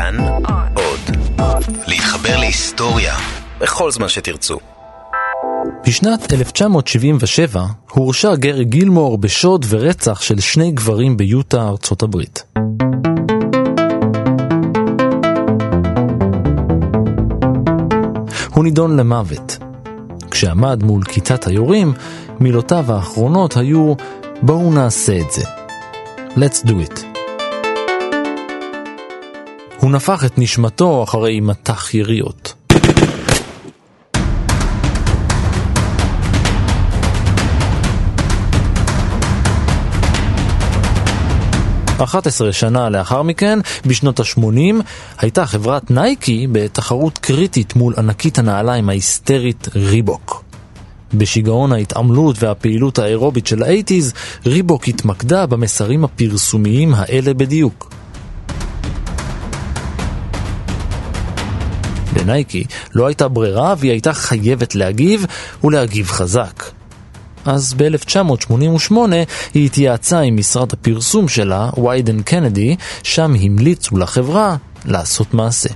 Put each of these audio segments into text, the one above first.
כאן עוד. להתחבר להיסטוריה בכל זמן שתרצו. בשנת 1977 הורשע גרי גילמור בשוד ורצח של שני גברים ביוטה, ארצות הברית. הוא נידון למוות. כשעמד מול כיתת היורים, מילותיו האחרונות היו בואו נעשה את זה. Let's do it. הוא נפח את נשמתו אחרי מטח יריות. אחת עשרה שנה לאחר מכן, בשנות ה-80, הייתה חברת נייקי בתחרות קריטית מול ענקית הנעליים ההיסטרית ריבוק. בשיגעון ההתעמלות והפעילות האירובית של האייטיז, ריבוק התמקדה במסרים הפרסומיים האלה בדיוק. לנייקי לא הייתה ברירה והיא הייתה חייבת להגיב, ולהגיב חזק. אז ב-1988 היא התייעצה עם משרד הפרסום שלה, ויידן קנדי, שם המליצו לחברה לעשות מעשה.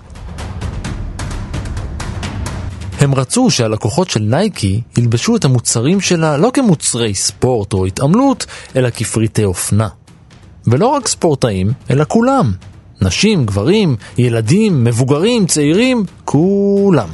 הם רצו שהלקוחות של נייקי ילבשו את המוצרים שלה לא כמוצרי ספורט או התעמלות, אלא כפריטי אופנה. ולא רק ספורטאים, אלא כולם. נשים, גברים, ילדים, מבוגרים, צעירים, כולם.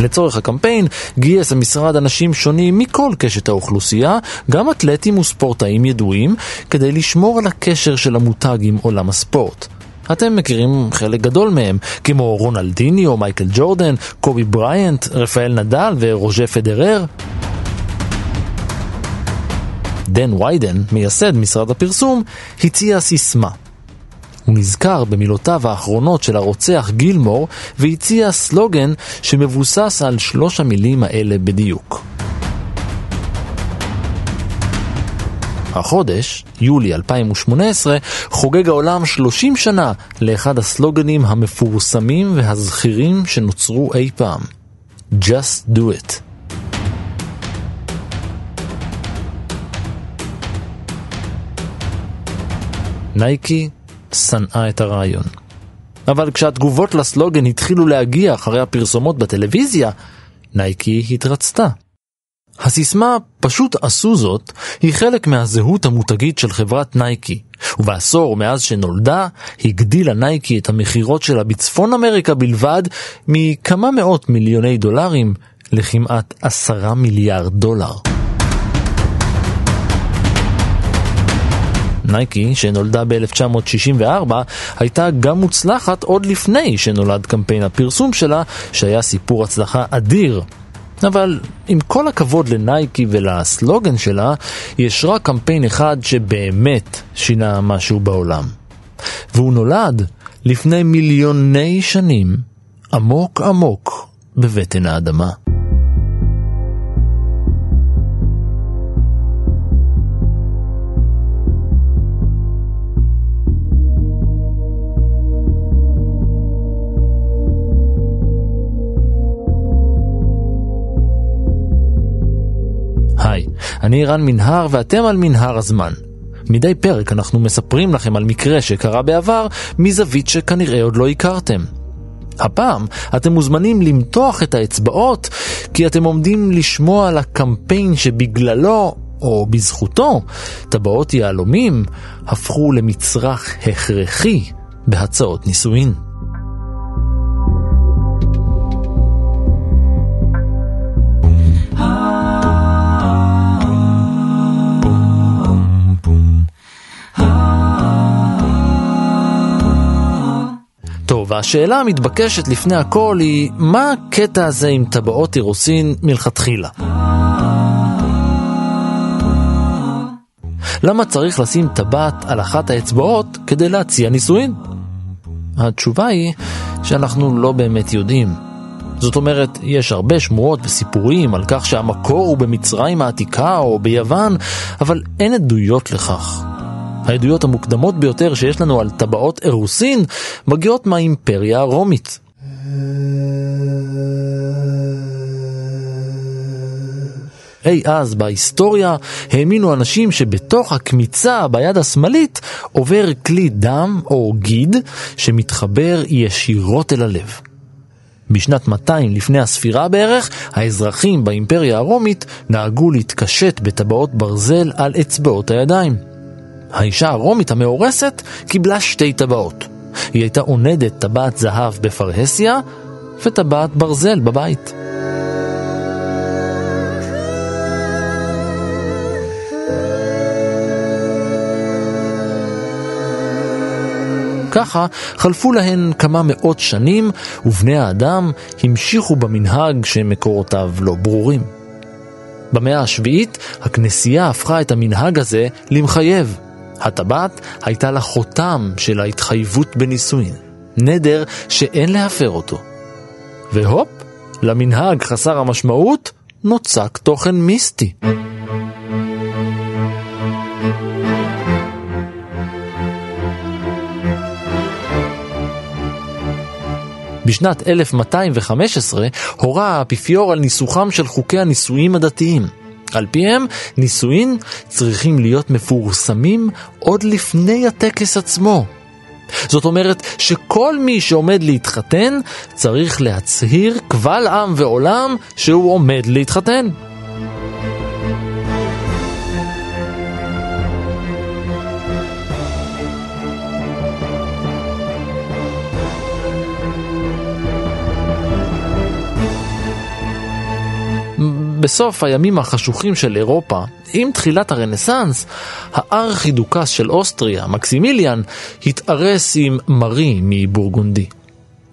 לצורך הקמפיין גייס המשרד אנשים שונים מכל קשת האוכלוסייה, גם אתלטים וספורטאים ידועים, כדי לשמור על הקשר של המותג עם עולם הספורט. אתם מכירים חלק גדול מהם, כמו רונלדיניו, מייקל ג'ורדן, קובי בריינט, רפאל נדל ורוז'ה פדרר. דן ויידן, מייסד משרד הפרסום, הציע סיסמה. הוא נזכר במילותיו האחרונות של הרוצח גילמור והציע סלוגן שמבוסס על שלוש המילים האלה בדיוק. החודש, יולי 2018, חוגג העולם 30 שנה לאחד הסלוגנים המפורסמים והזכירים שנוצרו אי פעם. Just do it. נייקי שנאה את הרעיון. אבל כשהתגובות לסלוגן התחילו להגיע אחרי הפרסומות בטלוויזיה, נייקי התרצתה. הסיסמה "פשוט עשו זאת" היא חלק מהזהות המותגית של חברת נייקי, ובעשור מאז שנולדה, הגדילה נייקי את המכירות שלה בצפון אמריקה בלבד מכמה מאות מיליוני דולרים לכמעט עשרה מיליארד דולר. נייקי, שנולדה ב-1964, הייתה גם מוצלחת עוד לפני שנולד קמפיין הפרסום שלה, שהיה סיפור הצלחה אדיר. אבל עם כל הכבוד לנייקי ולסלוגן שלה, יש רק קמפיין אחד שבאמת שינה משהו בעולם. והוא נולד לפני מיליוני שנים, עמוק עמוק בבטן האדמה. אני רן מנהר ואתם על מנהר הזמן. מדי פרק אנחנו מספרים לכם על מקרה שקרה בעבר מזווית שכנראה עוד לא הכרתם. הפעם אתם מוזמנים למתוח את האצבעות כי אתם עומדים לשמוע על הקמפיין שבגללו, או בזכותו, טבעות יהלומים הפכו למצרך הכרחי בהצעות נישואין. והשאלה המתבקשת לפני הכל היא, מה הקטע הזה עם טבעות אירוסין מלכתחילה? למה צריך לשים טבעת על אחת האצבעות כדי להציע נישואין? התשובה היא שאנחנו לא באמת יודעים. זאת אומרת, יש הרבה שמועות וסיפורים על כך שהמקור הוא במצרים העתיקה או ביוון, אבל אין עדויות לכך. העדויות המוקדמות ביותר שיש לנו על טבעות אירוסין מגיעות מהאימפריה הרומית. אי אז בהיסטוריה האמינו אנשים שבתוך הקמיצה ביד השמאלית עובר כלי דם או גיד שמתחבר ישירות אל הלב. בשנת 200 לפני הספירה בערך, האזרחים באימפריה הרומית נהגו להתקשט בטבעות ברזל על אצבעות הידיים. האישה הרומית המאורסת קיבלה שתי טבעות. היא הייתה עונדת טבעת זהב בפרהסיה וטבעת ברזל בבית. ככה חלפו להן כמה מאות שנים, ובני האדם המשיכו במנהג שמקורותיו לא ברורים. במאה השביעית הכנסייה הפכה את המנהג הזה למחייב. הטבעת הייתה לה חותם של ההתחייבות בנישואין, נדר שאין להפר אותו. והופ, למנהג חסר המשמעות נוצק תוכן מיסטי. בשנת 1215 הורה האפיפיור על ניסוחם של חוקי הנישואים הדתיים. על פיהם, נישואין צריכים להיות מפורסמים עוד לפני הטקס עצמו. זאת אומרת שכל מי שעומד להתחתן צריך להצהיר קבל עם ועולם שהוא עומד להתחתן. בסוף הימים החשוכים של אירופה, עם תחילת הרנסאנס, הארכידוקס של אוסטריה, מקסימיליאן, התארס עם מרי מבורגונדי.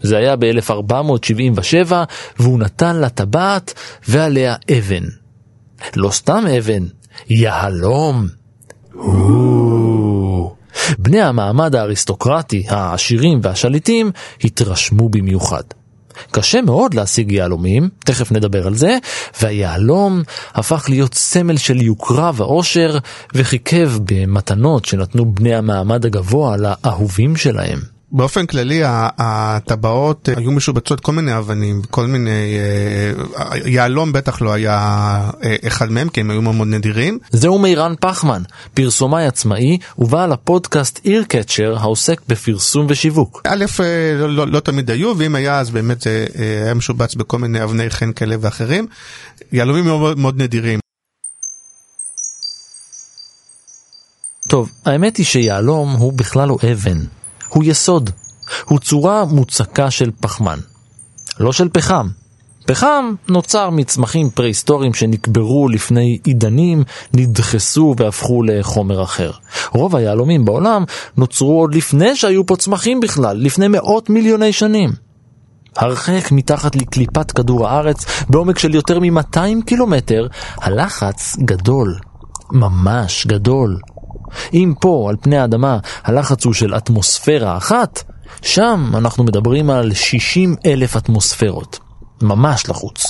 זה היה ב-1477, והוא נתן לה טבעת ועליה אבן. לא סתם אבן, יהלום. בני המעמד האריסטוקרטי, העשירים והשליטים, התרשמו במיוחד. קשה מאוד להשיג יהלומים, תכף נדבר על זה, והיהלום הפך להיות סמל של יוקרה ואושר, וחיכב במתנות שנתנו בני המעמד הגבוה לאהובים שלהם. באופן כללי הטבעות היו משובצות כל מיני אבנים, כל מיני, אה, יהלום בטח לא היה אה, אחד מהם כי הם היו מאוד נדירים. זהו מירן פחמן, פרסומאי עצמאי ובעל הפודקאסט אירקצ'ר העוסק בפרסום ושיווק. א', אה, לא, לא, לא תמיד היו ואם היה אז באמת זה היה משובץ בכל מיני אבני חן כאלה ואחרים. יהלומים מאוד, מאוד נדירים. טוב, האמת היא שיהלום הוא בכלל לא אבן. הוא יסוד, הוא צורה מוצקה של פחמן, לא של פחם. פחם נוצר מצמחים פרה-היסטוריים שנקברו לפני עידנים, נדחסו והפכו לחומר אחר. רוב היהלומים בעולם נוצרו עוד לפני שהיו פה צמחים בכלל, לפני מאות מיליוני שנים. הרחק מתחת לקליפת כדור הארץ, בעומק של יותר מ-200 קילומטר, הלחץ גדול, ממש גדול. אם פה, על פני האדמה, הלחץ הוא של אטמוספירה אחת, שם אנחנו מדברים על 60 אלף אטמוספירות. ממש לחוץ.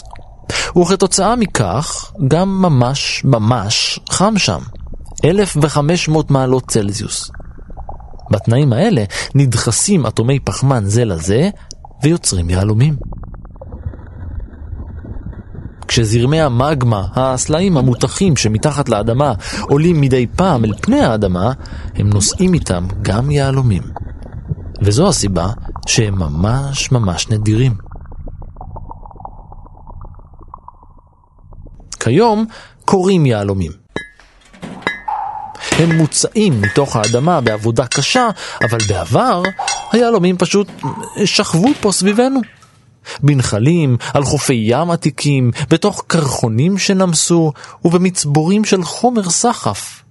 וכתוצאה מכך, גם ממש ממש חם שם. 1,500 מעלות צלזיוס. בתנאים האלה נדחסים אטומי פחמן זה לזה ויוצרים יהלומים. כשזרמי המגמה, הסלעים המותחים שמתחת לאדמה, עולים מדי פעם אל פני האדמה, הם נושאים איתם גם יהלומים. וזו הסיבה שהם ממש ממש נדירים. כיום קורים יהלומים. הם מוצאים מתוך האדמה בעבודה קשה, אבל בעבר היהלומים פשוט שכבו פה סביבנו. בנחלים, על חופי ים עתיקים, בתוך קרחונים שנמסו, ובמצבורים של חומר סחף.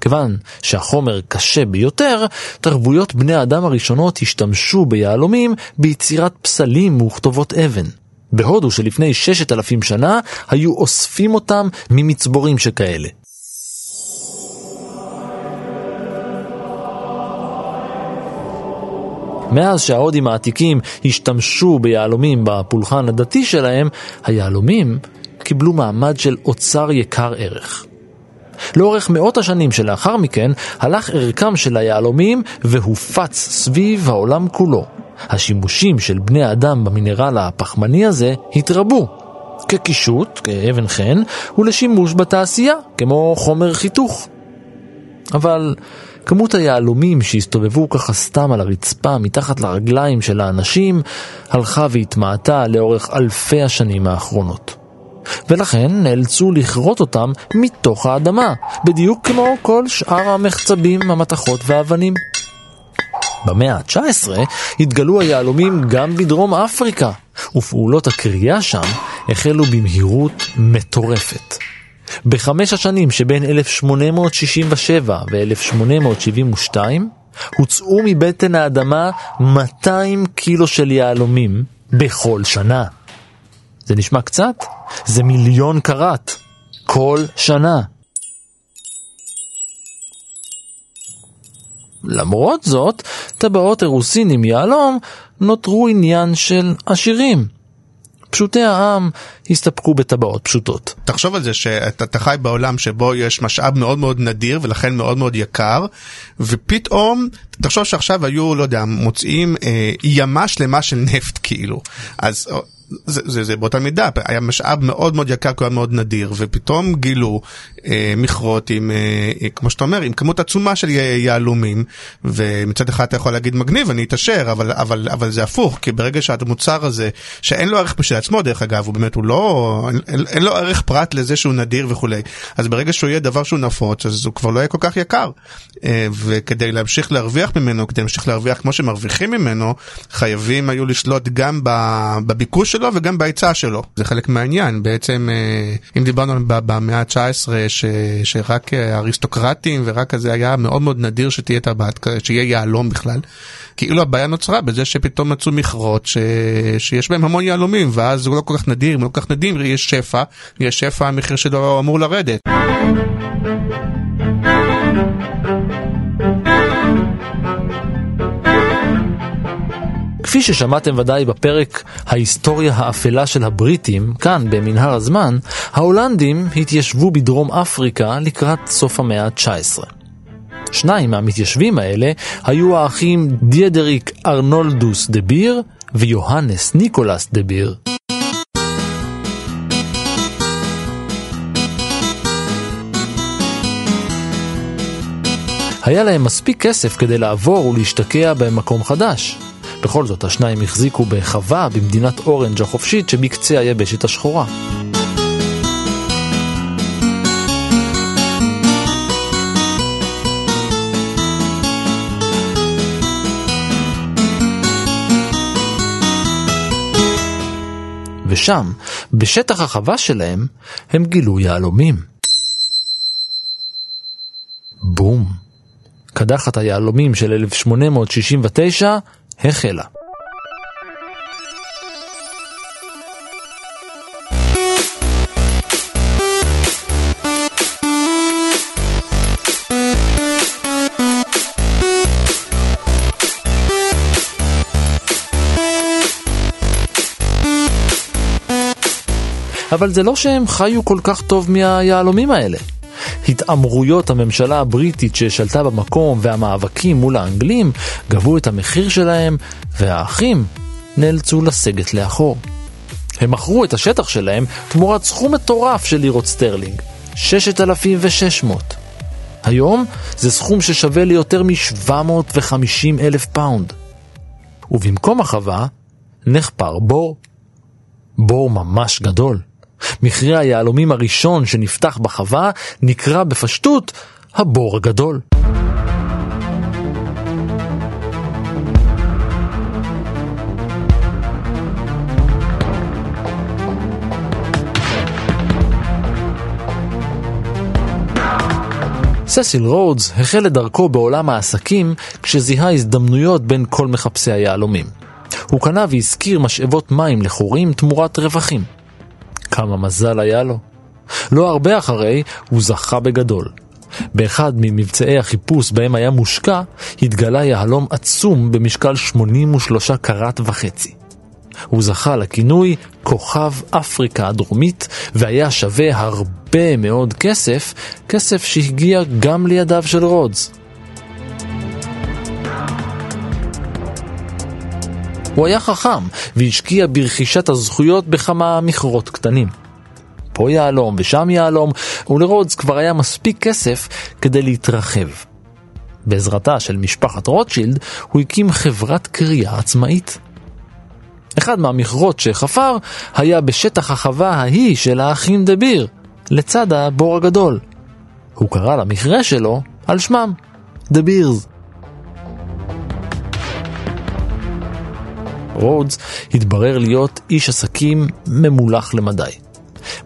כיוון שהחומר קשה ביותר, תרבויות בני האדם הראשונות השתמשו ביהלומים ביצירת פסלים וכתובות אבן. בהודו שלפני ששת אלפים שנה היו אוספים אותם ממצבורים שכאלה. מאז שההודים העתיקים השתמשו ביהלומים בפולחן הדתי שלהם, היהלומים קיבלו מעמד של אוצר יקר ערך. לאורך מאות השנים שלאחר מכן הלך ערכם של היהלומים והופץ סביב העולם כולו. השימושים של בני האדם במינרל הפחמני הזה התרבו. כקישוט, כאבן חן, ולשימוש בתעשייה, כמו חומר חיתוך. אבל כמות היהלומים שהסתובבו ככה סתם על הרצפה מתחת לרגליים של האנשים הלכה והתמעטה לאורך אלפי השנים האחרונות. ולכן נאלצו לכרות אותם מתוך האדמה, בדיוק כמו כל שאר המחצבים, המתכות והאבנים. במאה ה-19 התגלו היהלומים גם בדרום אפריקה, ופעולות הקריאה שם החלו במהירות מטורפת. בחמש השנים שבין 1867 ו-1872 הוצאו מבטן האדמה 200 קילו של יהלומים בכל שנה. זה נשמע קצת? זה מיליון קראט. כל שנה. למרות זאת, טבעות אירוסין עם יהלום נותרו עניין של עשירים. פשוטי העם הסתפקו בטבעות פשוטות. תחשוב על זה שאתה חי בעולם שבו יש משאב מאוד מאוד נדיר ולכן מאוד מאוד יקר, ופתאום, תחשוב שעכשיו היו, לא יודע, מוצאים אה, ימה שלמה של נפט כאילו. אז זה, זה, זה באותה מידה, היה משאב מאוד מאוד יקר, כי הוא היה מאוד נדיר, ופתאום גילו אה, מכרות עם, אה, כמו שאתה אומר, עם כמות עצומה של יהלומים, ומצד אחד אתה יכול להגיד מגניב, אני אתעשר, אבל, אבל, אבל זה הפוך, כי ברגע שהמוצר הזה, שאין לו ערך בשביל עצמו דרך אגב, הוא באמת, הוא לא, אין, אין לו ערך פרט לזה שהוא נדיר וכולי, אז ברגע שהוא יהיה דבר שהוא נפוץ, אז הוא כבר לא יהיה כל כך יקר. אה, וכדי להמשיך להרוויח ממנו, כדי להמשיך להרוויח כמו שמרוויחים ממנו, חייבים היו לשלוט גם בביקוש שלו וגם בהיצע שלו. זה חלק מהעניין, בעצם אה, אם דיברנו במאה ה-19 ש, שרק אריסטוקרטים ורק כזה היה מאוד מאוד נדיר שתהיה טבעת, שיהיה יהלום בכלל. כאילו הבעיה נוצרה בזה שפתאום מצאו מכרות ש... שיש בהם המון יהלומים ואז הוא לא כל כך נדיר, אם לא כל כך נדיר יש שפע, יש שפע המחיר שלו אמור לרדת. כפי ששמעתם ודאי בפרק ההיסטוריה האפלה של הבריטים, כאן במנהר הזמן, ההולנדים התיישבו בדרום אפריקה לקראת סוף המאה ה-19. שניים מהמתיישבים האלה היו האחים דיאדריק ארנולדוס דה ביר ויוהנס ניקולס דה ביר. היה להם מספיק כסף כדי לעבור ולהשתקע במקום חדש. בכל זאת, השניים החזיקו בחווה במדינת אורנג' החופשית שבקצה היבשת השחורה. ושם, בשטח החווה שלהם, הם גילו יהלומים. בום. קדחת היהלומים של 1869 החלה. אבל זה לא שהם חיו כל כך טוב מהיהלומים האלה. התעמרויות הממשלה הבריטית ששלטה במקום והמאבקים מול האנגלים גבו את המחיר שלהם, והאחים נאלצו לסגת לאחור. הם מכרו את השטח שלהם תמורת סכום מטורף של לירות סטרלינג, 6,600. היום זה סכום ששווה ליותר מ-750 אלף פאונד. ובמקום החווה נחפר בור. בור ממש גדול. מכרה היהלומים הראשון שנפתח בחווה נקרא בפשטות הבור הגדול. ססיל רודס החל את דרכו בעולם העסקים כשזיהה הזדמנויות בין כל מחפשי היהלומים. הוא קנה והשכיר משאבות מים לחורים תמורת רווחים. כמה מזל היה לו. לא הרבה אחרי, הוא זכה בגדול. באחד ממבצעי החיפוש בהם היה מושקע, התגלה יהלום עצום במשקל 83 קראט וחצי. הוא זכה לכינוי כוכב אפריקה הדרומית, והיה שווה הרבה מאוד כסף, כסף שהגיע גם לידיו של רודס. הוא היה חכם והשקיע ברכישת הזכויות בכמה מכרות קטנים. פה יהלום ושם יהלום, ולרודס כבר היה מספיק כסף כדי להתרחב. בעזרתה של משפחת רוטשילד, הוא הקים חברת קריאה עצמאית. אחד מהמכרות שחפר היה בשטח החווה ההיא של האחים דה ביר, לצד הבור הגדול. הוא קרא למכרה שלו על שמם, דה בירס. רודס התברר להיות איש עסקים ממולח למדי.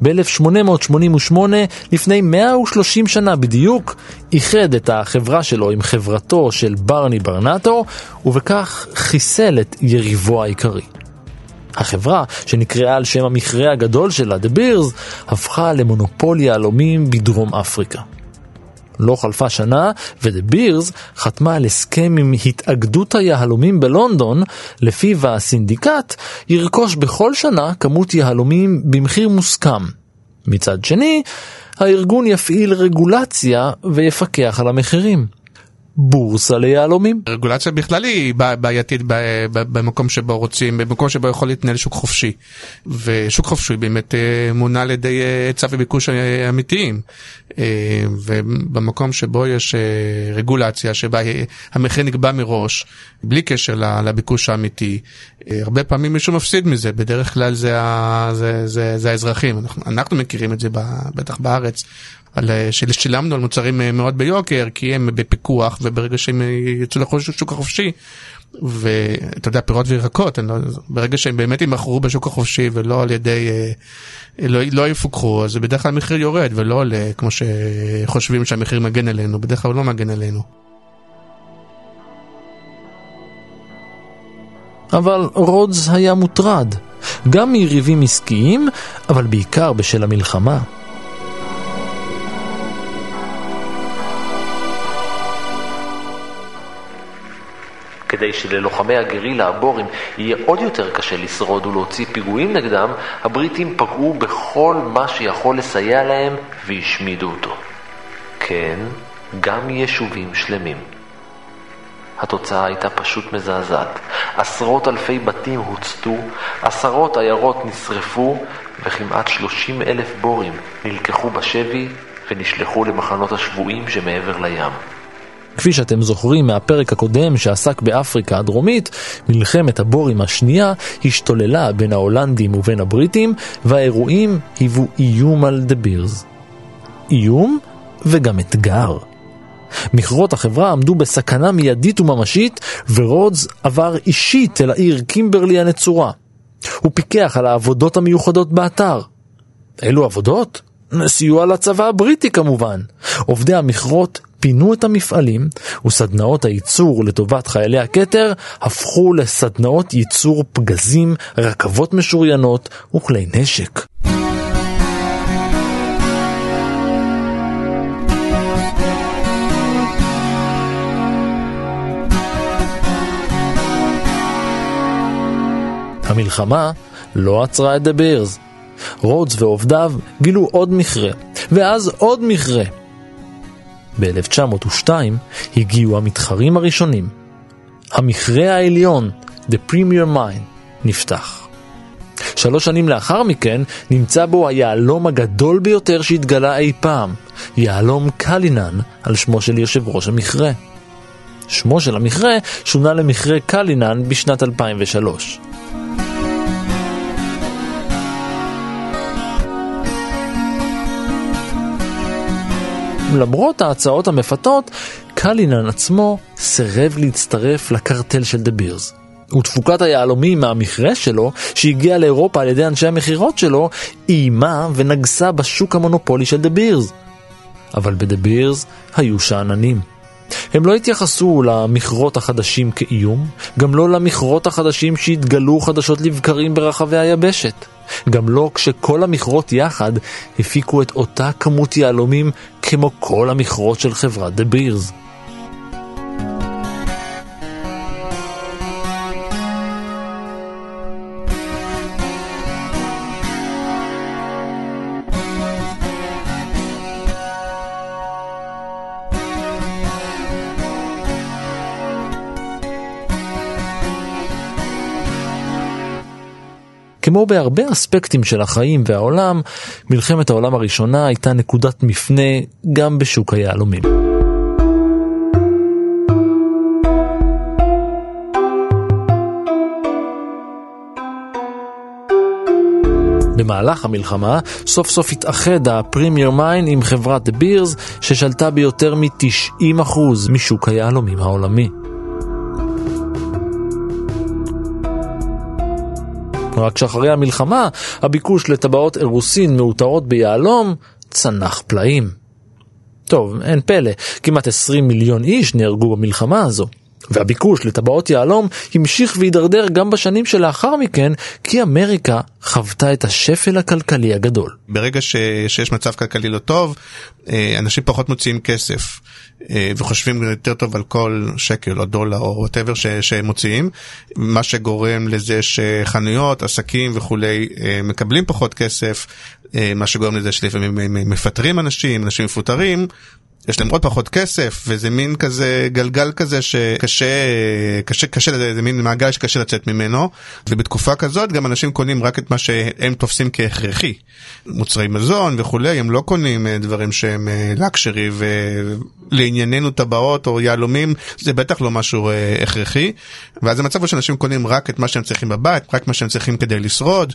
ב-1888, לפני 130 שנה בדיוק, איחד את החברה שלו עם חברתו של ברני ברנטו, ובכך חיסל את יריבו העיקרי. החברה, שנקראה על שם המכרה הגדול שלה, דה בירס, הפכה למונופול יהלומים בדרום אפריקה. לא חלפה שנה, ודה בירס חתמה על הסכם עם התאגדות היהלומים בלונדון, לפיו הסינדיקט ירכוש בכל שנה כמות יהלומים במחיר מוסכם. מצד שני, הארגון יפעיל רגולציה ויפקח על המחירים. בורסה ליהלומים. רגולציה בכלל היא בעייתית במקום שבו רוצים, במקום שבו יכול להתנהל שוק חופשי. ושוק חופשי באמת אה, מונע על ידי אה, היצע וביקוש אה, אמיתיים. ובמקום שבו יש רגולציה שבה המחיר נקבע מראש, בלי קשר לביקוש האמיתי, הרבה פעמים מישהו מפסיד מזה, בדרך כלל זה, זה, זה, זה האזרחים. אנחנו, אנחנו מכירים את זה בטח בארץ. על, אה, ששילמנו על מוצרים אה, מאוד ביוקר, כי הם בפיקוח, וברגע שהם אה, יצאו לשוק החופשי, ואתה יודע, פירות וירקות, לא, ברגע שהם באמת יימכרו בשוק החופשי ולא על ידי, לא, לא יפוקחו, אז בדרך כלל המחיר יורד ולא עולה כמו שחושבים שהמחיר מגן עלינו, בדרך כלל הוא לא מגן עלינו. אבל רודס היה מוטרד, גם מיריבים עסקיים, אבל בעיקר בשל המלחמה. כדי שללוחמי הגרילה הבורים יהיה עוד יותר קשה לשרוד ולהוציא פיגועים נגדם, הבריטים פגעו בכל מה שיכול לסייע להם והשמידו אותו. כן, גם יישובים שלמים. התוצאה הייתה פשוט מזעזעת. עשרות אלפי בתים הוצתו, עשרות עיירות נשרפו, וכמעט 30 אלף בורים נלקחו בשבי ונשלחו למחנות השבויים שמעבר לים. כפי שאתם זוכרים מהפרק הקודם שעסק באפריקה הדרומית, מלחמת הבורים השנייה השתוללה בין ההולנדים ובין הבריטים, והאירועים היוו איום על דה בירס. איום וגם אתגר. מכרות החברה עמדו בסכנה מיידית וממשית, ורודס עבר אישית אל העיר קימברלי הנצורה. הוא פיקח על העבודות המיוחדות באתר. אילו עבודות? סיוע לצבא הבריטי כמובן. עובדי המכרות פינו את המפעלים, וסדנאות הייצור לטובת חיילי הכתר הפכו לסדנאות ייצור פגזים, רכבות משוריינות וכלי נשק. המלחמה לא עצרה את דה בירס. רודס ועובדיו גילו עוד מכרה, ואז עוד מכרה. ב-1902 הגיעו המתחרים הראשונים. המכרה העליון, The Premier Mine, נפתח. שלוש שנים לאחר מכן נמצא בו היהלום הגדול ביותר שהתגלה אי פעם, יהלום קלינן, על שמו של יושב ראש המכרה. שמו של המכרה שונה למכרה קלינן בשנת 2003. למרות ההצעות המפתות, קלינן עצמו סירב להצטרף לקרטל של דה בירס. ותפוקת היהלומים מהמכרה שלו, שהגיע לאירופה על ידי אנשי המכירות שלו, איימה ונגסה בשוק המונופולי של דה בירס. אבל בדה בירס היו שאננים. הם לא התייחסו למכרות החדשים כאיום, גם לא למכרות החדשים שהתגלו חדשות לבקרים ברחבי היבשת. גם לא כשכל המכרות יחד הפיקו את אותה כמות יהלומים כמו כל המכרות של חברת דה בירס. כמו בהרבה אספקטים של החיים והעולם, מלחמת העולם הראשונה הייתה נקודת מפנה גם בשוק היהלומים. במהלך המלחמה, סוף סוף התאחד הפרימייר מיין עם חברת דה בירס, ששלטה ביותר מ-90% משוק היהלומים העולמי. רק שאחרי המלחמה, הביקוש לטבעות אירוסין מאותרות ביהלום צנח פלאים. טוב, אין פלא, כמעט 20 מיליון איש נהרגו במלחמה הזו. והביקוש לטבעות יהלום המשיך והידרדר גם בשנים שלאחר מכן, כי אמריקה חוותה את השפל הכלכלי הגדול. ברגע ש, שיש מצב כלכלי לא טוב, אה, אנשים פחות מוציאים כסף. אה, וחושבים יותר טוב על כל שקל או דולר או וואטאבר שהם מוציאים, מה שגורם לזה שחנויות, עסקים וכולי אה, מקבלים פחות כסף, מה שגורם לזה שלפעמים מפטרים אנשים, אנשים מפוטרים, יש להם עוד פחות כסף וזה מין כזה גלגל כזה שקשה קשה קשה זה מין מעגל שקשה לצאת ממנו. ובתקופה כזאת גם אנשים קונים רק את מה שהם תופסים כהכרחי. מוצרי מזון וכולי הם לא קונים אה, דברים שהם לקשרי אה, ולענייננו טבעות או יהלומים זה בטח לא משהו אה, הכרחי. ואז המצב הוא שאנשים קונים רק את מה שהם צריכים בבית רק מה שהם צריכים כדי לשרוד.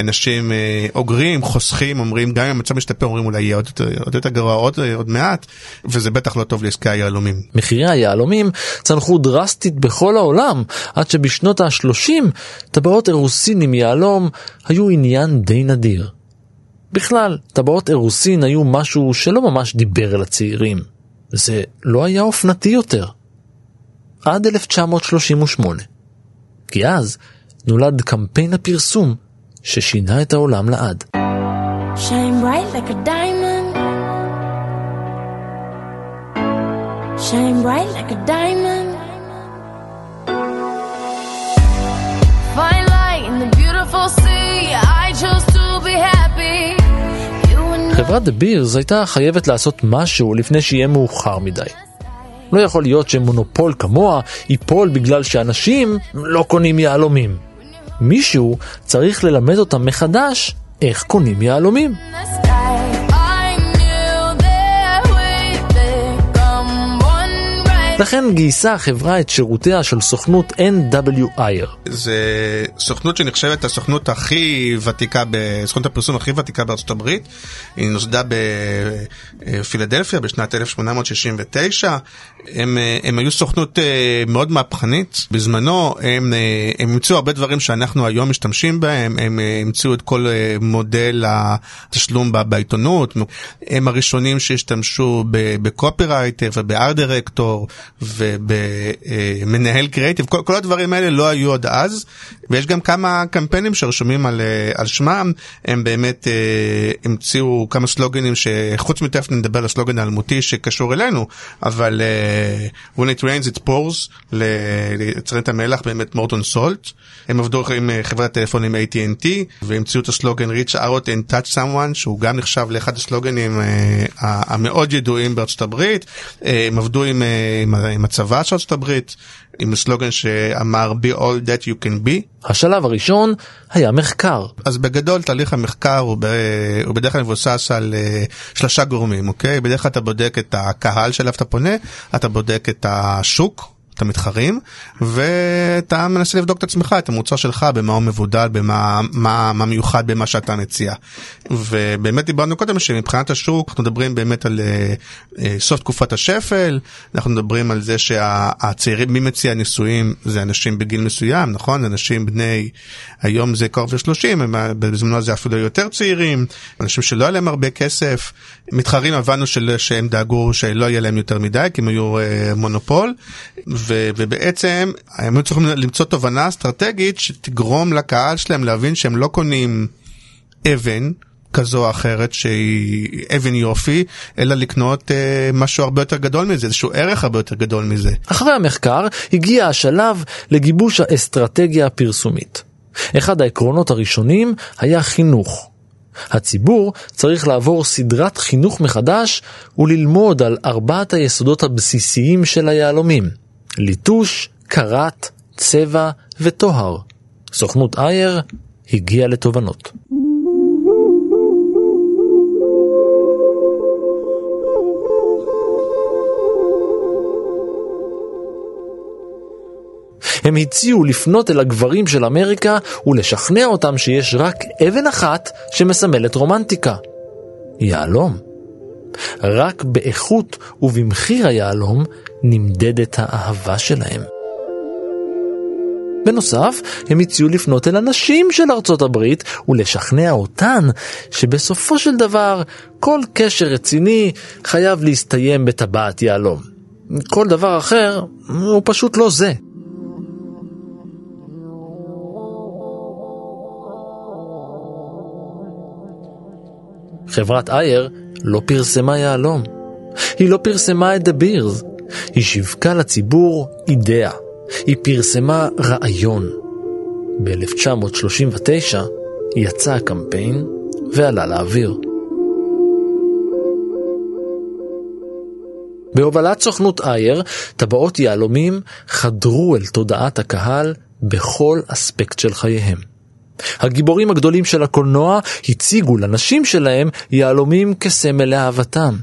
אנשים אוגרים חוסכים אומרים גם אם המצב משתפר אומרים אולי יהיה עוד יותר, גרוע עוד, עוד מעט וזה בטח לא טוב לעסקי היהלומים. מחירי היהלומים צנחו דרסטית בכל העולם, עד שבשנות ה-30 טבעות אירוסין עם יהלום היו עניין די נדיר. בכלל, טבעות אירוסין היו משהו שלא ממש דיבר אל הצעירים. זה לא היה אופנתי יותר. עד 1938. כי אז נולד קמפיין הפרסום ששינה את העולם לעד. Shine bright like a diamond shine bright like a diamond. Find light in the beautiful sea, I chose to be happy. חברת דה בירס הייתה חייבת לעשות משהו לפני שיהיה מאוחר מדי. לא יכול להיות שמונופול כמוה ייפול בגלל שאנשים לא קונים יהלומים. מישהו צריך ללמד אותם מחדש איך קונים יהלומים. לכן גייסה החברה את שירותיה של סוכנות NWIR. זה סוכנות שנחשבת הסוכנות הכי ותיקה, סוכנות הפרסום הכי ותיקה בארצות הברית. היא נוסדה בפילדלפיה בשנת 1869. הם, הם היו סוכנות אה, מאוד מהפכנית. בזמנו הם, אה, הם המציאו הרבה דברים שאנחנו היום משתמשים בהם. הם אה, המציאו את כל מודל התשלום בעיתונות. הם הראשונים שהשתמשו בקופירייטר ובארט דירקטור. ובמנהל קריאיטיב, כל, כל הדברים האלה לא היו עד אז, ויש גם כמה קמפיינים שרשומים על, אה, על שמם, הם באמת אה, המציאו כמה סלוגנים שחוץ מתכף נדבר על הסלוגן האלמותי שקשור אלינו, אבל אה, When it rains it pours, ליצרנית המלח באמת מורטון סולט, הם עבדו עם חברת הטלפונים AT&T והמציאו את הסלוגן reach out and touch someone שהוא גם נחשב לאחד הסלוגנים המאוד ידועים בארצות הברית, הם עבדו עם עם, עם הצבא של ארצות הברית, עם סלוגן שאמר be all that you can be. השלב הראשון היה מחקר. אז בגדול תהליך המחקר הוא, ב, הוא בדרך כלל מבוסס על uh, שלושה גורמים, אוקיי? בדרך כלל אתה בודק את הקהל שאליו אתה פונה, אתה בודק את השוק. את המתחרים ואתה מנסה לבדוק את עצמך את המוצר שלך במה הוא מבודל במה מה, מה מיוחד במה שאתה מציע. ובאמת דיברנו קודם שמבחינת השוק אנחנו מדברים באמת על uh, uh, סוף תקופת השפל אנחנו מדברים על זה שהצעירים מי מציע נישואים זה אנשים בגיל מסוים נכון אנשים בני היום זה קרוב ל-30 בזמנו זה אפילו יותר צעירים אנשים שלא היה להם הרבה כסף מתחרים הבנו של, שהם דאגו שלא יהיה להם יותר מדי כי הם היו uh, מונופול. ו, ובעצם הם היו צריכים למצוא תובנה אסטרטגית שתגרום לקהל שלהם להבין שהם לא קונים אבן. כזו או אחרת שהיא אבן יופי, אלא לקנות אה, משהו הרבה יותר גדול מזה, איזשהו ערך הרבה יותר גדול מזה. אחרי המחקר הגיע השלב לגיבוש האסטרטגיה הפרסומית. אחד העקרונות הראשונים היה חינוך. הציבור צריך לעבור סדרת חינוך מחדש וללמוד על ארבעת היסודות הבסיסיים של היהלומים. ליטוש, קרת, צבע וטוהר. סוכנות אייר הגיע לתובנות. הם הציעו לפנות אל הגברים של אמריקה ולשכנע אותם שיש רק אבן אחת שמסמלת רומנטיקה. יהלום. רק באיכות ובמחיר היהלום נמדדת האהבה שלהם. בנוסף, הם הציעו לפנות אל הנשים של ארצות הברית ולשכנע אותן שבסופו של דבר כל קשר רציני חייב להסתיים בטבעת יהלום. כל דבר אחר הוא פשוט לא זה. חברת אייר לא פרסמה יהלום. היא לא פרסמה את דה בירס. היא שיווקה לציבור אידאה. היא פרסמה רעיון. ב-1939 יצא הקמפיין ועלה לאוויר. בהובלת סוכנות אייר, טבעות יהלומים חדרו אל תודעת הקהל בכל אספקט של חייהם. הגיבורים הגדולים של הקולנוע הציגו לנשים שלהם יהלומים כסמל לאהבתם.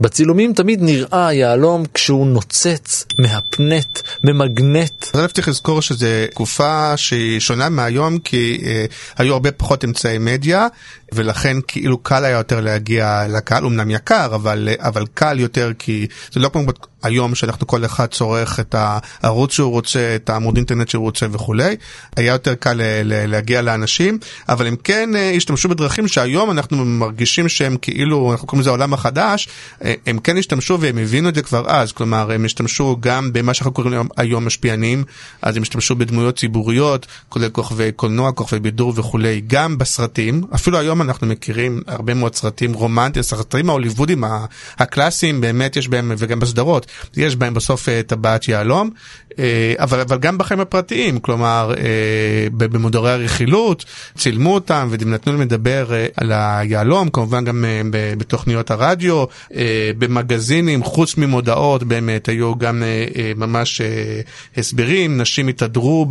בצילומים תמיד נראה היהלום כשהוא נוצץ, מהפנט, ממגנט. אז אלף צריך לזכור שזו תקופה שהיא שונה מהיום כי אה, היו הרבה פחות אמצעי מדיה ולכן כאילו קל היה יותר להגיע לקהל, אמנם יקר אבל, אבל קל יותר כי זה לא כמו היום שאנחנו כל אחד צורך את הערוץ שהוא רוצה, את העמוד אינטרנט שהוא רוצה וכולי, היה יותר קל להגיע לאנשים, אבל הם כן אה, השתמשו בדרכים שהיום אנחנו מרגישים שהם כאילו, אנחנו קוראים לזה העולם החדש, אה, הם כן השתמשו והם הבינו את זה כבר אז, כלומר הם השתמשו גם במה שאנחנו קוראים היום, משפיענים, אז הם השתמשו בדמויות ציבוריות, כולל כוכבי קולנוע, כוכבי בידור וכולי, גם בסרטים, אפילו היום אנחנו מכירים הרבה מאוד סרטים רומנטיים, הסרטים ההוליוודים הקלאסיים באמת יש בהם, וגם בסדרות. יש בהם בסוף אה, טבעת יהלום, אה, אבל, אבל גם בחיים הפרטיים, כלומר אה, במודרי הרכילות, צילמו אותם ונתנו להם לדבר על היהלום, כמובן גם בתוכניות הרדיו, במגזינים, חוץ ממודעות באמת היו גם ממש הסברים, נשים התהדרו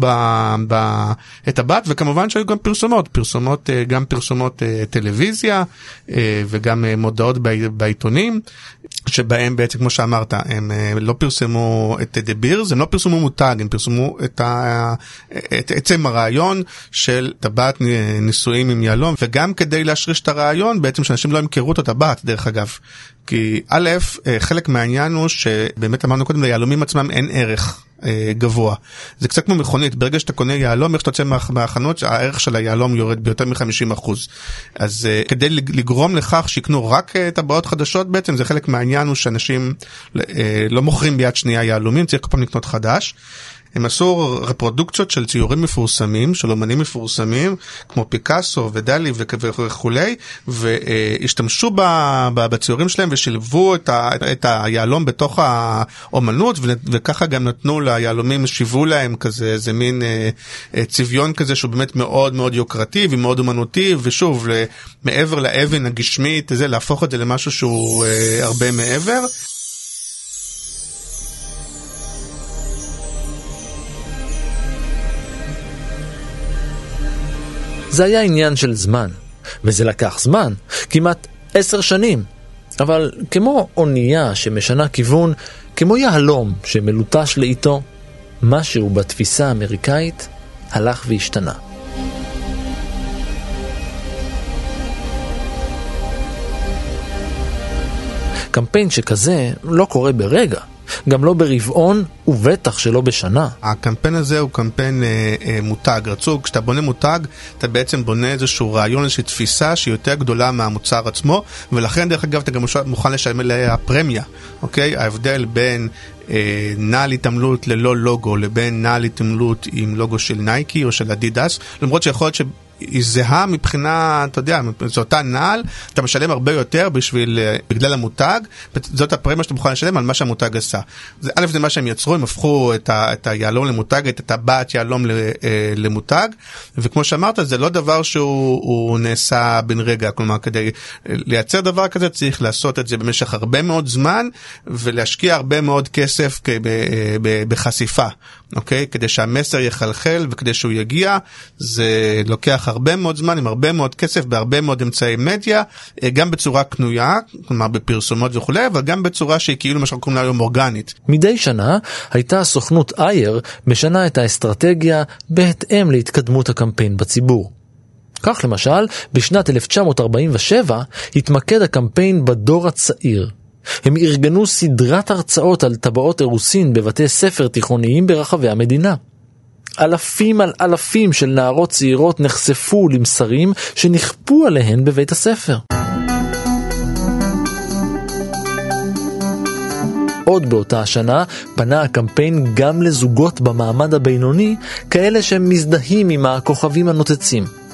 בטבעת וכמובן שהיו גם פרסומות, פרסומות, גם פרסומות טלוויזיה וגם מודעות בעיתונים, שבהם בעצם כמו שאמרת הם אה, לא פרסמו את דה בירס, הם לא פרסמו מותג, הם פרסמו את, ה... את עצם הרעיון של טבעת נישואים עם יהלום, וגם כדי להשריש את הרעיון בעצם שאנשים לא ימכרו את הטבעת דרך אגב. כי א', אה, חלק מהעניין הוא שבאמת אמרנו קודם, ליהלומים עצמם אין ערך אה, גבוה. זה קצת כמו מכונית, ברגע שאתה קונה יהלום, איך שאתה יוצא מהחנות, הערך של היהלום יורד ביותר מ-50%. אז אה, כדי לגרום לכך שיקנו רק טבעות חדשות בעצם, זה חלק מהעניין הוא שאנשים לא מוכרים ביד שנייה יהלומים, צריך כל פעם לקנות חדש. הם עשו רפרודוקציות של ציורים מפורסמים, של אומנים מפורסמים, כמו פיקאסו ודלי וכולי, והשתמשו בציורים שלהם ושילבו את היהלום בתוך האומנות, וככה גם נתנו ליהלומים, שיוו להם כזה איזה מין אה, אה, צביון כזה שהוא באמת מאוד מאוד יוקרתי ומאוד אומנותי, ושוב, מעבר לאבן הגשמית, זה להפוך את זה למשהו שהוא אה, הרבה מעבר. זה היה עניין של זמן, וזה לקח זמן, כמעט עשר שנים. אבל כמו אונייה שמשנה כיוון, כמו יהלום שמלוטש לאיתו, משהו בתפיסה האמריקאית הלך והשתנה. קמפיין שכזה לא קורה ברגע. גם לא ברבעון ובטח שלא בשנה. הקמפיין הזה הוא קמפיין אה, אה, מותג. רצו, כשאתה בונה מותג, אתה בעצם בונה איזשהו רעיון, איזושהי תפיסה שהיא יותר גדולה מהמוצר עצמו, ולכן דרך אגב אתה גם מוכן לשלם עליה פרמיה, אוקיי? ההבדל בין אה, נעל התעמלות ללא לוגו לבין נעל התעמלות עם לוגו של נייקי או של אדידס, למרות שיכול להיות היא זהה מבחינה, אתה יודע, זו אותה נעל, אתה משלם הרבה יותר בשביל, אה, בגלל המותג, זאת הפרמיה שאתה מוכן לשלם על מה שהמותג עשה. זה, א', זה מה שהם יצרו, הם הפכו את, ה, את היהלום למותג, את הטבעת יהלום למותג, וכמו שאמרת, זה לא דבר שהוא נעשה בן רגע, כלומר, כדי לייצר דבר כזה צריך לעשות את זה במשך הרבה מאוד זמן, ולהשקיע הרבה מאוד כסף בחשיפה, אוקיי? כדי שהמסר יחלחל וכדי שהוא יגיע, זה לוקח הרבה מאוד זמן עם הרבה מאוד כסף בהרבה מאוד אמצעי מדיה, אה, גם בצורה קנויה, כלומר בפרסומות וכולי, אבל גם בצורה שהיא כאילו מה שאנחנו קוראים לה היום אורגנית. מדי שנה הייתה הסוכנות אייר משנה את האסטרטגיה בהתאם להתקדמות הקמפיין בציבור. כך למשל, בשנת 1947 התמקד הקמפיין בדור הצעיר, הם ארגנו סדרת הרצאות על טבעות אירוסין בבתי ספר תיכוניים ברחבי המדינה. אלפים על אלפים של נערות צעירות נחשפו למסרים שנכפו עליהן בבית הספר. עוד באותה השנה פנה הקמפיין גם לזוגות במעמד הבינוני, כאלה שהם מזדהים עם הכוכבים הנוצצים.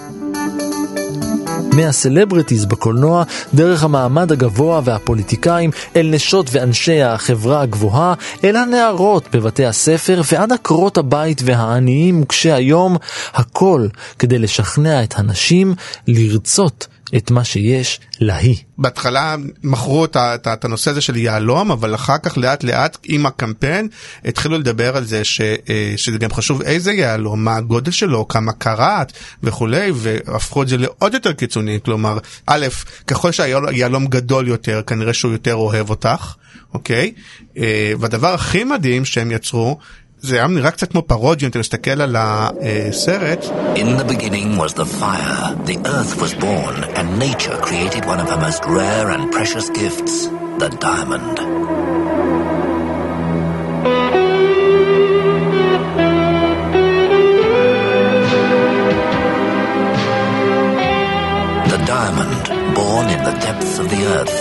מהסלבריטיז בקולנוע, דרך המעמד הגבוה והפוליטיקאים, אל נשות ואנשי החברה הגבוהה, אל הנערות בבתי הספר ועד עקרות הבית והעניים וקשי היום, הכל כדי לשכנע את הנשים לרצות את מה שיש להיא. בהתחלה מכרו את, הנושא הזה של יהלום, אבל אחר כך לאט לאט עם הקמפיין התחילו לדבר על זה ש, אה, שזה גם חשוב איזה יהלום, מה הגודל שלו, כמה קראט וכולי, והפכו את זה לעוד יותר קיצוני, כלומר, א', ככל שהיהלום גדול יותר, כנראה שהוא יותר אוהב אותך, אוקיי? אה, והדבר הכי מדהים שהם יצרו, זה היה נראה קצת כמו פרודיה, אם אתה מסתכל על הסרט. In the beginning was the fire, the earth was born, and nature created one of her most rare and precious gifts, the diamond. The diamond, born in the depths of the earth,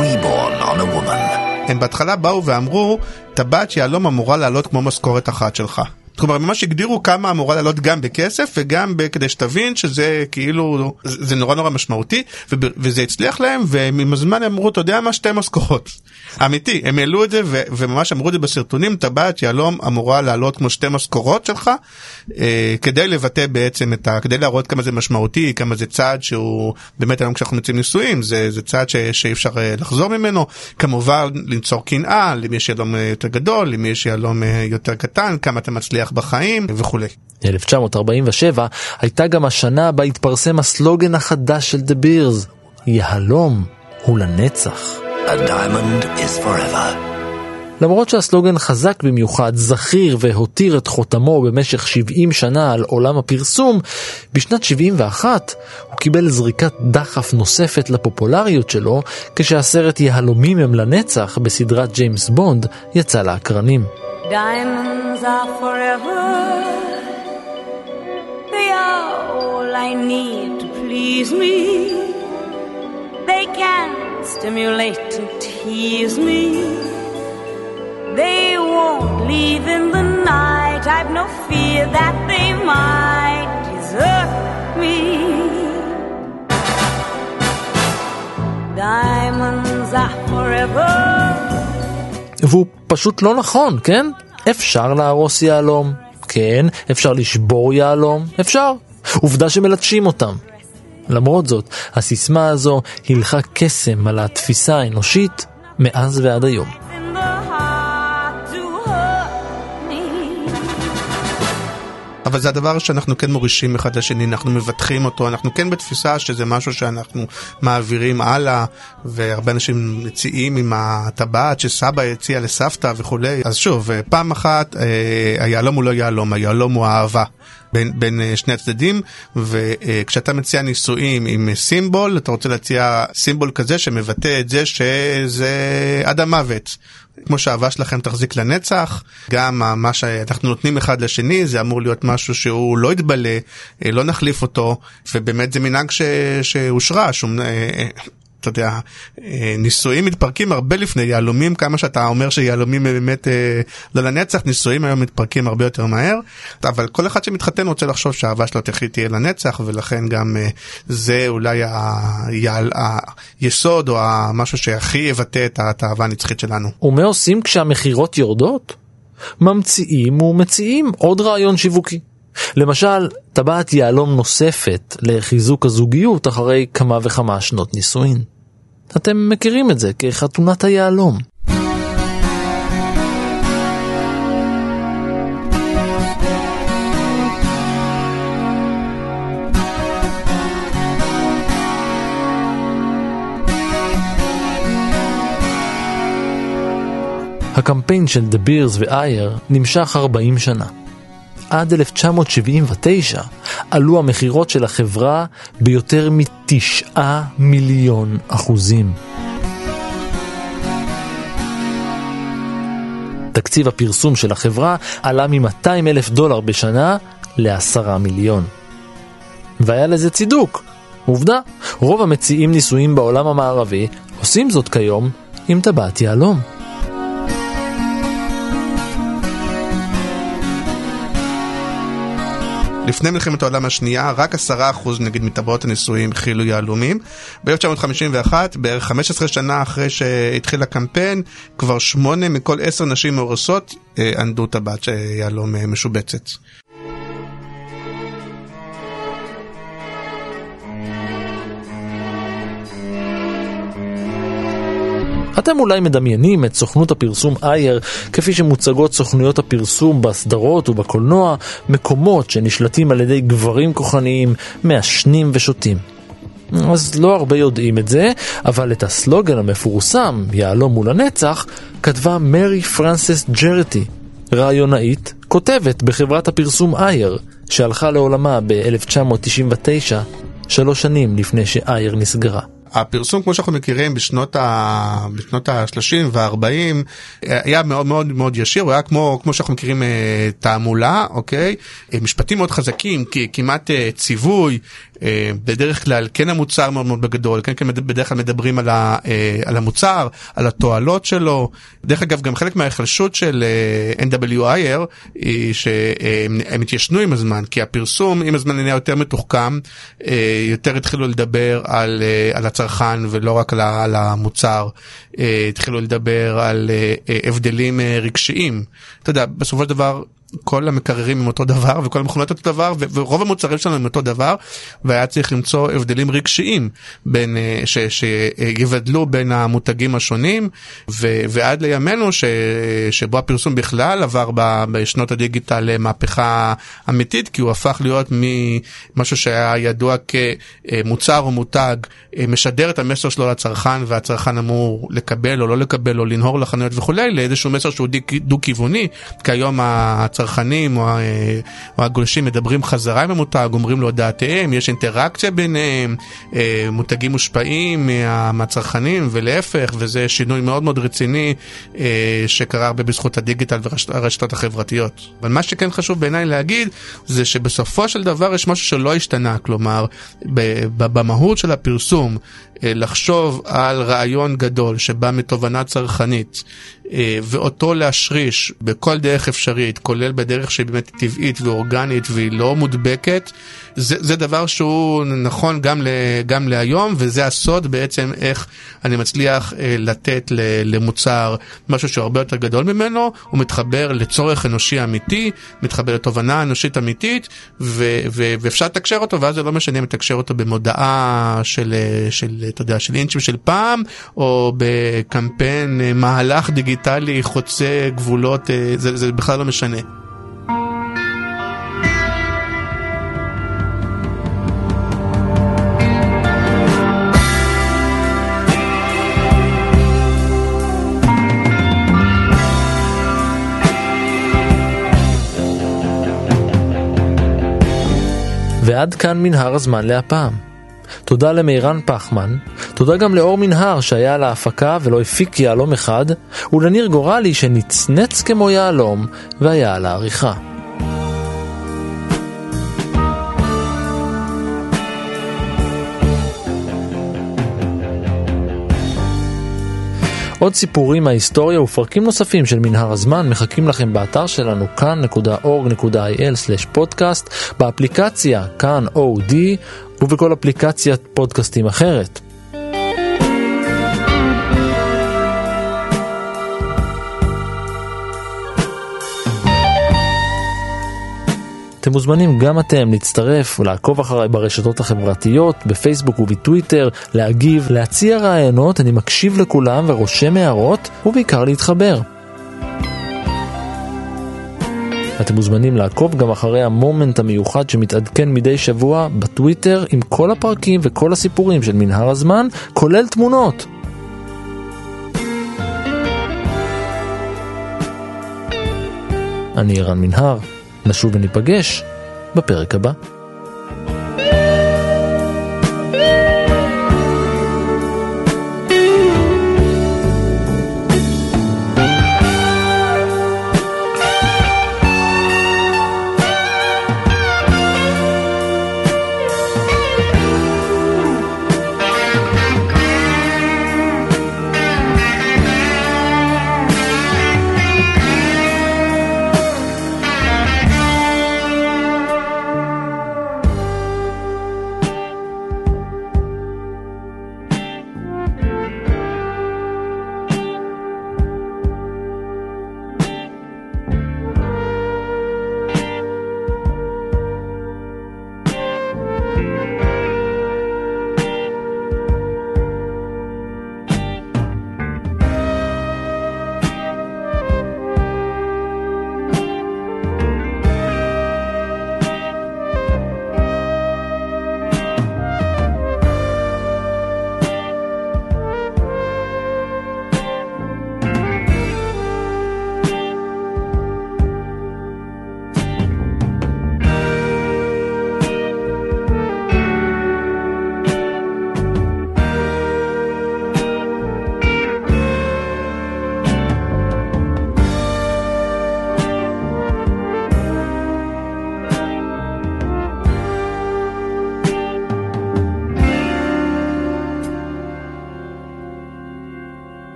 reborn on a woman. הם בהתחלה באו ואמרו, טבעת יהלום אמורה לעלות כמו משכורת אחת שלך. כלומר ממש הגדירו כמה אמורה לעלות גם בכסף וגם כדי שתבין שזה כאילו זה נורא נורא משמעותי וזה הצליח להם ועם הזמן אמרו אתה יודע מה שתי משכורות. אמיתי הם העלו את זה וממש אמרו את זה בסרטונים טבעת יהלום אמורה לעלות כמו שתי משכורות שלך אה, כדי לבטא בעצם את ה... כדי להראות כמה זה משמעותי כמה זה צעד שהוא באמת היום כשאנחנו מציעים נישואים זה, זה צעד שאי אפשר אה, לחזור ממנו כמובן ליצור קנאה למי יש יהלום אה, יותר גדול למי יש יהלום יותר קטן כמה אתה מצליח בחיים וכולי. 1947 הייתה גם השנה בה התפרסם הסלוגן החדש של דה בירס, יהלום הוא לנצח. A diamond is forever. למרות שהסלוגן חזק במיוחד, זכיר והותיר את חותמו במשך 70 שנה על עולם הפרסום, בשנת 71 הוא קיבל זריקת דחף נוספת לפופולריות שלו, כשהסרט יהלומים הם לנצח בסדרת ג'יימס בונד יצא לאקרנים. Diamonds to. They can stimulate and tease me. They won't leave in the night. I've no fear that they might desert me. Diamonds are forever. והוא פשוט לא נכון, כן? אפשר להרוס יהלום, כן, אפשר לשבור יהלום, אפשר. עובדה שמלטשים אותם. למרות זאת, הסיסמה הזו הילכה קסם על התפיסה האנושית מאז ועד היום. אבל זה הדבר שאנחנו כן מורישים אחד לשני, אנחנו מבטחים אותו, אנחנו כן בתפיסה שזה משהו שאנחנו מעבירים הלאה, והרבה אנשים מציעים עם הטבעת שסבא הציע לסבתא וכולי. אז שוב, פעם אחת אה, היהלום הוא לא יהלום, היהלום הוא אהבה. בין, בין אה, שני הצדדים וכשאתה מציע נישואים עם סימבול אתה רוצה להציע סימבול כזה שמבטא את זה שזה עד המוות כמו שהאהבה שלכם תחזיק לנצח, גם מה שאנחנו נותנים אחד לשני זה אמור להיות משהו שהוא לא יתבלה, אה, לא נחליף אותו, ובאמת זה מנהג. שהושרש. אה, אתה יודע, אה, נישואים מתפרקים הרבה לפני יהלומים, כמה שאתה אומר שיהלומים באמת אה, לא לנצח, נישואים היום מתפרקים הרבה יותר מהר, אבל כל אחד שמתחתן רוצה לחשוב שהאהבה שלו תהיה לנצח, ולכן גם זה אולי היסוד או משהו שהכי יבטא את האהבה הנצחית שלנו. ומה עושים כשהמכירות יורדות? ממציאים ומציעים עוד רעיון שיווקי. למשל, טבעת יהלום נוספת לחיזוק הזוגיות אחרי כמה וכמה שנות נישואין. אתם מכירים את זה כחתונת היהלום. הקמפיין של דה בירס ואייר נמשך 40 שנה. עד 1979 עלו המכירות של החברה ביותר מתשעה מיליון אחוזים. תקציב הפרסום של החברה עלה מ-200 אלף דולר בשנה ל-10 מיליון. והיה לזה צידוק. עובדה, רוב המציעים ניסויים בעולם המערבי עושים זאת כיום עם טבעת יהלום. לפני מלחמת העולם השנייה, רק עשרה אחוז נגיד מטבעות הנישואים הכילו יהלומים. ב-1951, בערך 15 שנה אחרי שהתחיל הקמפיין, כבר שמונה מכל עשר נשים מאורסות אה, ענדו טבעת יהלום אה, משובצת. אתם אולי מדמיינים את סוכנות הפרסום אייר כפי שמוצגות סוכנויות הפרסום בסדרות ובקולנוע, מקומות שנשלטים על ידי גברים כוחניים, מעשנים ושותים. אז לא הרבה יודעים את זה, אבל את הסלוגן המפורסם, יהלום מול הנצח, כתבה מרי פרנסס ג'רטי, רעיונאית, כותבת בחברת הפרסום אייר, שהלכה לעולמה ב-1999, שלוש שנים לפני שאייר נסגרה. הפרסום כמו שאנחנו מכירים בשנות ה... בשנות ה-30 וה-40 היה מאוד מאוד מאוד ישיר, הוא היה כמו, כמו שאנחנו מכירים אה, תעמולה, אוקיי? אה, משפטים מאוד חזקים, כמעט אה, ציווי, בדרך כלל כן המוצר מאוד מאוד בגדול, כן, כן בדרך כלל מדברים על, ה, על המוצר, על התועלות שלו. דרך אגב גם חלק מההיחלשות של NWIR היא שהם התיישנו עם הזמן, כי הפרסום עם הזמן נהיה יותר מתוחכם, יותר התחילו לדבר על, על הצרכן ולא רק על המוצר. אה, התחילו לדבר על אה, אה, הבדלים רגשיים. אתה יודע, בסופו של דבר כל המקררים הם אותו דבר וכל המכונות אותו דבר ורוב המוצרים שלנו הם אותו דבר והיה צריך למצוא הבדלים רגשיים בין ש, שיבדלו בין המותגים השונים ו, ועד לימינו ש, שבו הפרסום בכלל עבר ב, בשנות הדיגיטל מהפכה אמיתית כי הוא הפך להיות ממשהו שהיה ידוע כמוצר או מותג משדר את המסר שלו לצרכן והצרכן אמור לקבל או לא לקבל או לנהור לחנויות וכולי לאיזשהו מסר שהוא דו-כיווני כי היום הצרכנים או, או הגולשים מדברים חזרה עם המותג, אומרים לו דעתיהם, יש אינטראקציה ביניהם, אה, מותגים מושפעים מה, מהצרכנים ולהפך וזה שינוי מאוד מאוד רציני אה, שקרה הרבה בזכות הדיגיטל והרשתות החברתיות. אבל מה שכן חשוב בעיניי להגיד זה שבסופו של דבר יש משהו שלא השתנה, כלומר במהות של הפרסום אה, לחשוב על רעיון גדול שבא מתובנה צרכנית ואותו להשריש בכל דרך אפשרית, כולל בדרך שהיא באמת טבעית ואורגנית והיא לא מודבקת, זה, זה דבר שהוא נכון גם, ל, גם להיום, וזה הסוד בעצם איך אני מצליח אה, לתת ל, למוצר משהו שהוא הרבה יותר גדול ממנו, הוא מתחבר לצורך אנושי אמיתי, מתחבר לתובנה אנושית אמיתית, ו, ו, ואפשר לתקשר אותו, ואז זה לא משנה אם לתקשר אותו במודעה של, של, אתה יודע, של אינצ'ים של פעם, או בקמפיין מהלך דיגיטלי. דיגיטלי חוצה גבולות, אה, זה, זה בכלל לא משנה. ועד כאן מנהר הזמן להפעם. תודה למירן פחמן, תודה גם לאור מנהר שהיה על ההפקה ולא הפיק יהלום אחד, ולניר גורלי שנצנץ כמו יהלום והיה על העריכה. עוד סיפורים מההיסטוריה ופרקים נוספים של מנהר הזמן מחכים לכם באתר שלנו כאן.org.il/פודקאסט, באפליקציה כאן אודי ובכל אפליקציית פודקאסטים אחרת. אתם מוזמנים גם אתם להצטרף ולעקוב אחריי ברשתות החברתיות, בפייסבוק ובטוויטר, להגיב, להציע רעיונות, אני מקשיב לכולם ורושם הערות, ובעיקר להתחבר. אתם מוזמנים לעקוב גם אחרי המומנט המיוחד שמתעדכן מדי שבוע בטוויטר עם כל הפרקים וכל הסיפורים של מנהר הזמן, כולל תמונות. אני ערן מנהר. נשוב וניפגש בפרק הבא.